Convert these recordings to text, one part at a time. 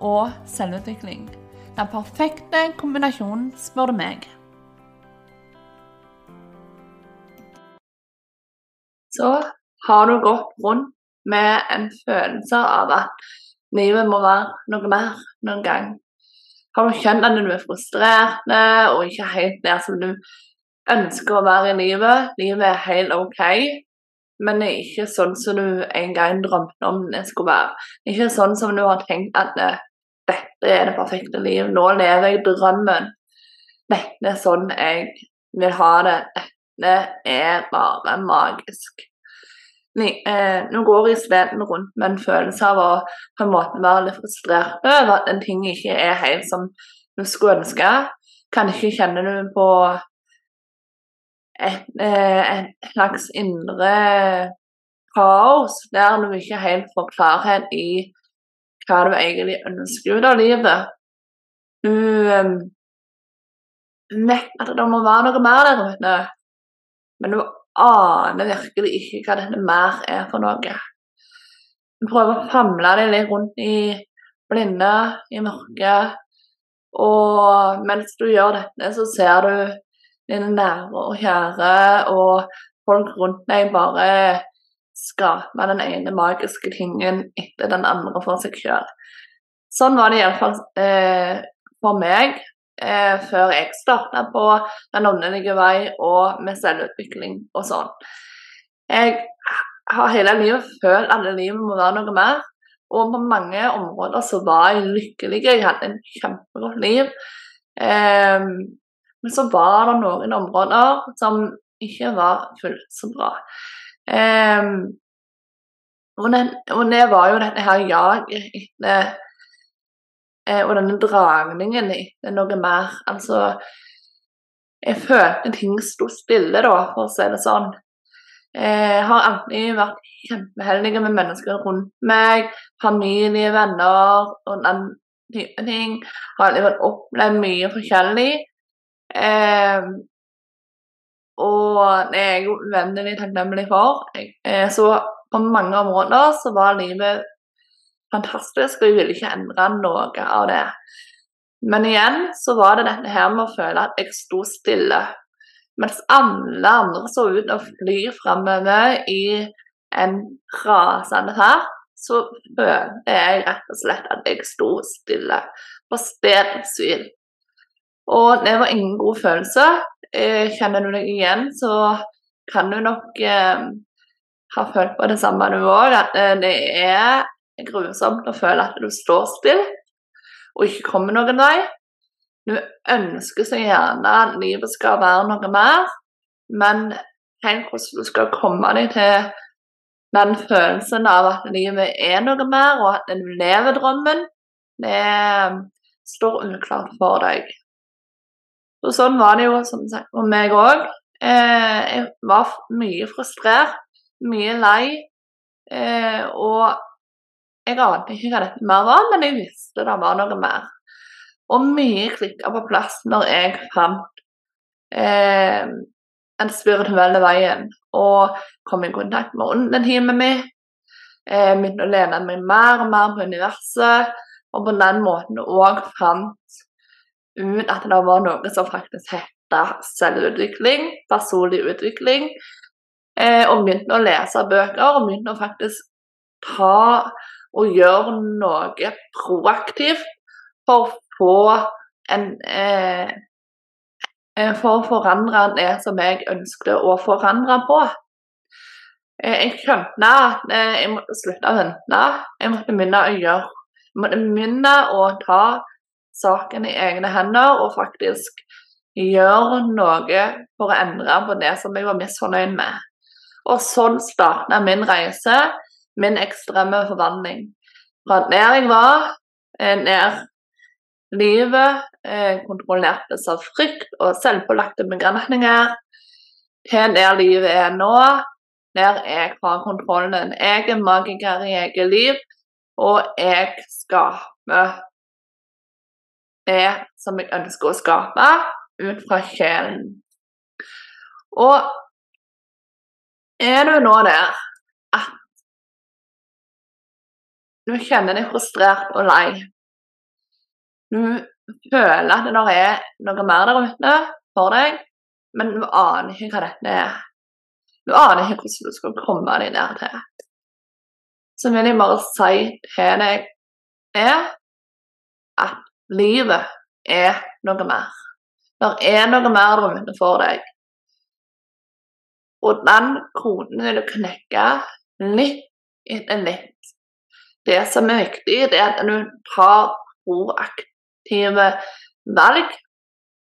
og selvutvikling. Den perfekte kombinasjonen, spør du meg. Så har du gått rundt med en følelse av at livet må være noe mer noen gang. Har du kjent at du er frustrert og ikke helt der som du ønsker å være i livet? Livet er helt OK, men det er ikke sånn som du en gang drømte om det skulle være. Ikke sånn som du har tenkt at det, dette er det perfekte liv. Nå lever jeg drømmen. Dette er sånn jeg vil ha det. Dette er bare magisk. Eh, nå går jeg isteden rundt med en følelse av å på en måte være litt frustrert over at en ting ikke er helt som du skulle ønske. Kanskje kjenner du på et, eh, et slags indre kaos der du ikke helt får klarhet i hva du egentlig ønsker ut av livet. Du um, vet at det må være noe mer der ute, men du aner virkelig ikke hva dette mer er for noe. Du prøver å famle deg litt rundt i blinde, i mørket, og mens du gjør dette, så ser du dine nære og kjære og folk rundt deg bare skape den ene magiske tingen etter den andre for seg sjøl. Sånn var det iallfall eh, for meg eh, før jeg starta på den åndelige vei og med selvutvikling og sånn. Jeg har hele livet følt at livet må være noe mer. Og på mange områder så var jeg lykkelig. Jeg hadde en kjempegodt liv. Eh, men så var det noen områder som ikke var fullt så bra. Um, og, den, og, det var jo dette her jaget etter eh, Og denne dragningen etter noe mer. Altså Jeg følte ting sto stille, da, for å si det sånn. Jeg har alltid vært kjempeheldig med mennesker rundt meg, familie, venner og den type ting. Har alltid opplevd mye forskjellig. Eh, og det er jeg uendelig takknemlig for. Jeg, så på mange områder så var livet fantastisk, og jeg ville ikke endre noe av det. Men igjen så var det dette her med å føle at jeg sto stille. Mens alle andre så ut til å fly framover i en rasende fart, så følte jeg rett og slett at jeg sto stille på stedets hvil. Og det var ingen god følelse. Eh, kjenner du deg igjen, så kan du nok eh, ha følt på det samme du òg, at eh, det er grusomt å føle at du står stille og ikke kommer noen vei. Du ønsker så gjerne at livet skal være noe mer, men tenk hvordan du skal komme deg til den følelsen av at livet er noe mer, og at du lever drømmen, det står uklart for deg. Så sånn var det jo som sagt for meg òg. Eh, jeg var mye frustrert, mye lei. Eh, og jeg ante ikke hva dette mer var, men jeg visste det var noe mer. Og mye klikka på plass når jeg fant eh, den spirituelle veien og kom i kontakt med åndetimet min. Eh, begynte å lene meg mer og mer på universet, og på den måten òg fant ut at det var noe som faktisk heter selvutvikling, personlig utvikling. Eh, og begynte å lese bøker og begynte å faktisk ta og gjøre noe proaktivt for å få en eh, eh For å forandre det som jeg ønsket å forandre på. Eh, jeg skjønte at eh, jeg måtte slutte å vente. Jeg måtte begynne å gjøre Jeg måtte begynne å ta saken i egne hender og faktisk gjøre noe for å endre på det som jeg var misfornøyd med. Og sånn starta min reise, min ekstreme forvandling. Fra der jeg var, eh, ned livet eh, kontrollertes av frykt og selvpålagte begrensninger, til der livet er nå, der jeg har kontrollen. Jeg er magiker i eget liv, og jeg skaper det som jeg ønsker å skape, ut fra sjelen. Og er du nå der at du kjenner deg frustrert og lei. Du føler at det er noe mer der ute for deg, men du aner ikke hva dette er. Du aner ikke hvordan du skal komme deg der til. Så vil jeg bare si til deg er livet er noe mer. Det er noe mer du vinner for deg. Og den kronen vil du knekke litt etter litt det som er viktig, det er at du tar proaktive valg.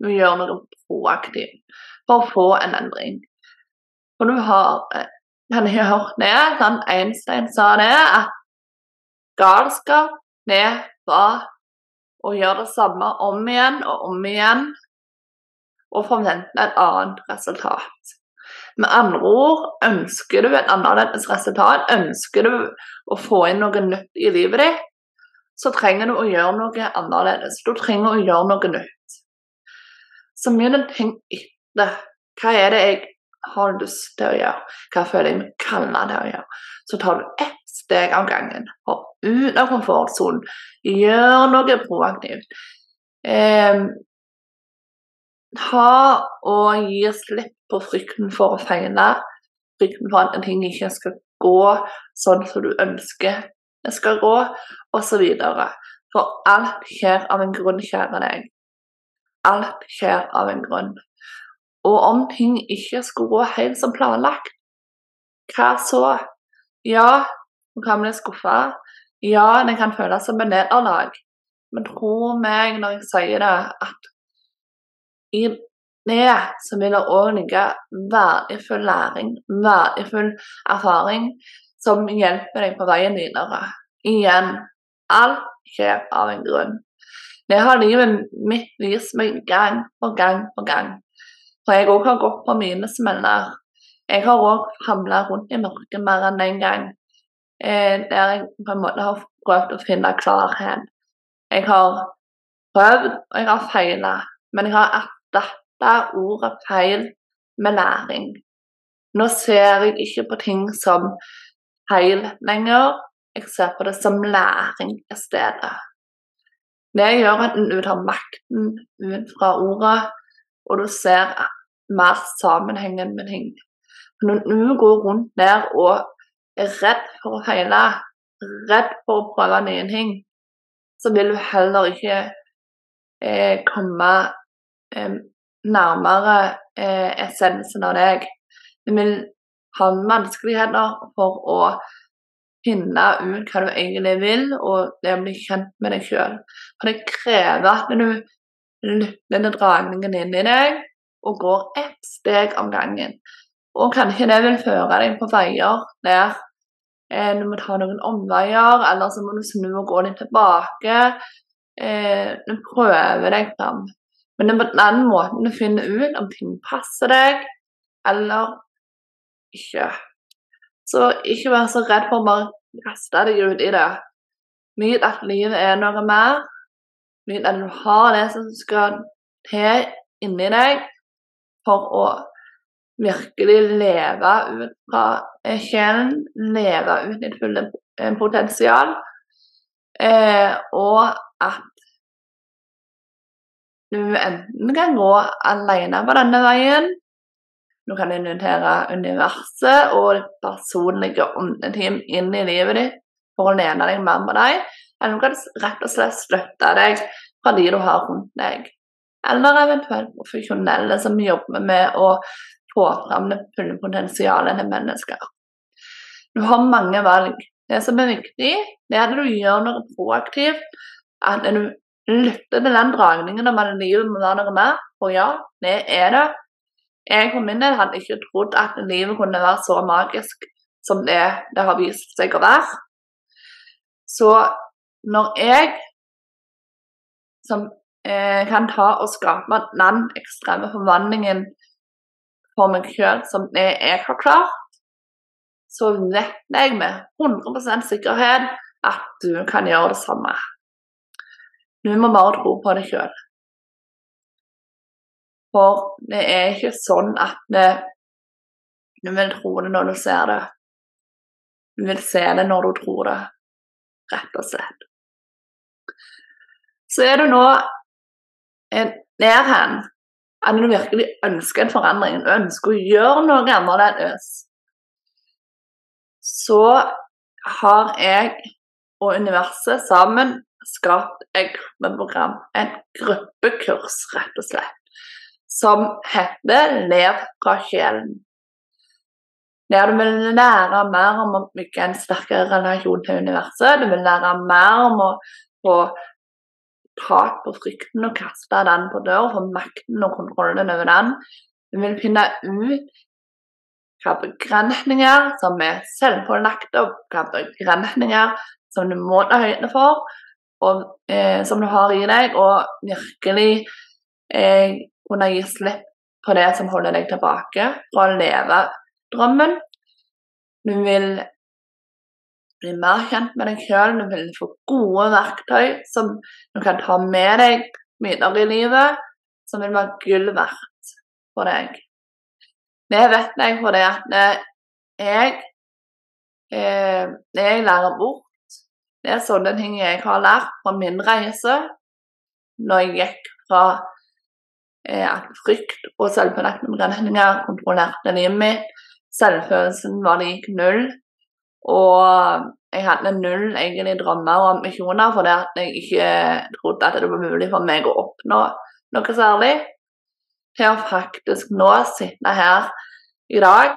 Du gjør noe proaktivt for å få en endring. For du har eh, kan jeg hørt det, sånn Einstein sa det, at galskap det var å gjør det samme om igjen og om igjen og forventer et annet resultat. Med andre ord, ønsker du et annerledes resultat, ønsker du å få inn noe nytt i livet ditt, så trenger du å gjøre noe annerledes. Du trenger å gjøre noe nytt. Så begynn å tenke etter. Hva er det jeg har lyst til å gjøre? Hva føler jeg meg kalla til å gjøre? Så tar du ett steg av gangen. Hopp ut av komfortsonen. Gjør noe proaktivt. Eh, ha og gi slipp på frykten for å feile, frykten for at ting ikke skal gå sånn som du ønsker det skal gå, osv. For alt skjer av en grunn, kjære deg. Alt skjer av en grunn. Og om ting ikke skulle gå helt som planlagt, hva så? Ja, du kan bli skuffa. Ja, det kan føles som en nederlag. Men tro meg når jeg sier det, at i det så vil det òg ligge verdifull læring, verdifull erfaring, som hjelper deg på veien videre. Igjen, alt skjer av en grunn. Det har livet mitt vist meg gang på gang på gang. For jeg òg har gått på mine smeller. Jeg har òg hamla rundt i mørket mer enn én gang. Eh, der jeg på en måte har prøvd å finne klarhet. Jeg har prøvd, og jeg har feila, men jeg har erstatta ordet feil med læring. Nå ser jeg ikke på ting som feil lenger, jeg ser på det som læring i stedet. Det gjør at du tar makten ut fra ordet, og du ser mer sammenhengen med ting. Når du går rundt der og redd for å feile, redd for å prøve nye ting, så vil du heller ikke eh, komme eh, nærmere eh, essensen av deg. Du vil ha vanskeligheter for å finne ut hva du egentlig vil, og det å bli kjent med deg sjøl. For det krever at du lytter til dragningen i deg og går ett steg om gangen. Og kanskje det vil føre deg på veier der eh, du må ta noen omveier, eller så må du snu og gå litt tilbake. Eh, du prøver deg fram. Men det er på den måten du finner ut om ting passer deg eller ikke. Så ikke vær så redd for å bare kaste deg ut i det. Nyt at livet er noe mer. Nyt at du har det som skal til inni deg for å virkelig leve ut fra sjelen, leve ut ditt fulle potensial. Eh, og at du enten kan gå alene på denne veien, du kan invitere universet og personlige åndeteam inn i livet ditt for å lene deg mer på deg, eller du kan rett og slett støtte deg fra de du har rundt deg. Eller eventuelt profesjonelle som jobber med å fulle potensialet til mennesker. Du har mange valg. Det som er viktig, det er at du gjør noe proaktivt. At du lytter til den dragningen om at livet må være noe mer. Og ja, det er det. Jeg for min del hadde ikke trodd at livet kunne være så magisk som det det har vist seg å være. Så når jeg som eh, kan ta og skape den ekstreme forvandlingen for meg sjøl som jeg har klart, så vet jeg med 100% sikkerhet at du kan gjøre det samme. Du må bare tro på det sjøl. For det er ikke sånn at det, du vil tro det når du ser det. Du vil se det når du tror det, rett og slett. Så er du nå nær hen at du virkelig ønsker en forandring, du ønsker å gjøre noe annerledes, så har jeg og universet sammen skapt et gruppeprogram, et gruppekurs, rett og slett, som heter Lev fra sjelen. Der du vil lære mer om å bygge en sterkere relasjon til universet. Du vil lære mer om å få tak på frykten og kaste den på dør, få makten og kontrollen over den. Du vil finne ut hva begrensninger som er selvpålagte, og hva begrensninger som du må ta høyde for, og eh, som du har i deg, og virkelig eh, kunne gi slipp på det som holder deg tilbake fra å leve drømmen. Du vil bli mer kjent med deg sjøl, du vil få gode verktøy som du kan ta med deg videre i livet, som vil være gull verdt for deg. Det vet jeg fordi at jeg, eh, jeg lærer bort Det er sånne ting jeg har lært på min reise når jeg gikk fra eh, at frykt og selvpålagte begrensninger kontrollerte livet mitt. Selvfølelsen var lik null. Og jeg hadde null egentlig drømmer og ambisjoner fordi at jeg ikke trodde at det var mulig for meg å oppnå noe særlig. Til å faktisk nå sitte her i dag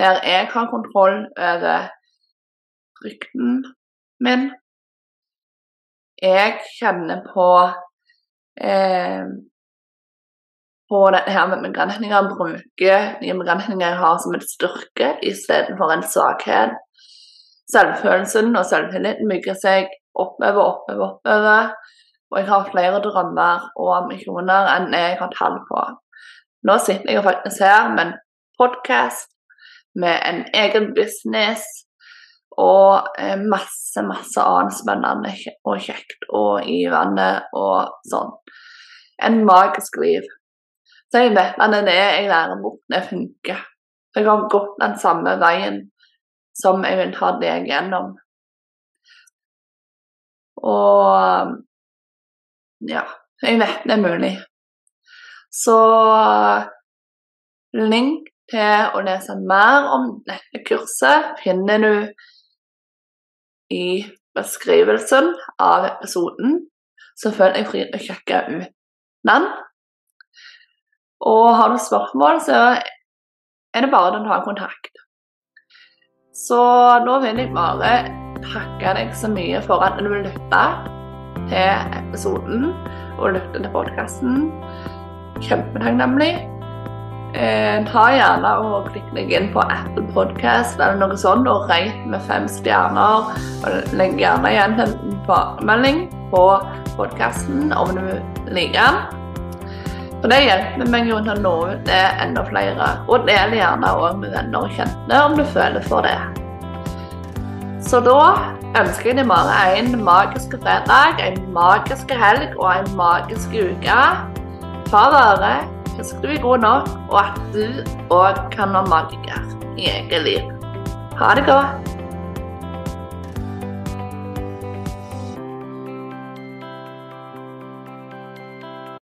der jeg har kontroll over frykten min. Jeg kjenner på eh, på dette her med begrensninger, bruker de begrensninger jeg har som en styrke istedenfor en svakhet selvfølelsen og selvtilliten bygger seg oppover, oppover, oppover. Og jeg har flere drømmer og ambisjoner enn jeg har tall på. Nå sitter jeg faktisk her med en podkast, med en egen business og eh, masse, masse annet spennende og kjekt og givende og sånn. En magisk liv. Så jeg vet at det er det jeg lærer bort, det funker. Jeg har gått den samme veien som jeg vil ta deg gjennom. Og ja, jeg vet det er mulig. Så link til å lese mer om dette kurset finner du i beskrivelsen av episoden. Så føl deg fri til å sjekke ut den. Og har du spørsmål, så er det bare å ta kontakt. Så nå vil jeg bare takke deg så mye for at du lytta til episoden og lytta til podkasten. Kjempetakknemlig. Eh, ta gjerne og klikk deg inn på Apple Podcast eller noe sånt og reit med fem stjerner. Og legg gjerne igjen en tilbakemelding på podkasten om du liker den. Og Det hjelper meg jo til å nå ut til enda flere, og del gjerne òg med venner og kjente om du føler for det. Så da ønsker jeg deg bare en magisk fredag, en magisk helg og en magisk uke. Ta vare, husk du er god nok, og at du òg kan være magiker i eget liv. Ha det godt.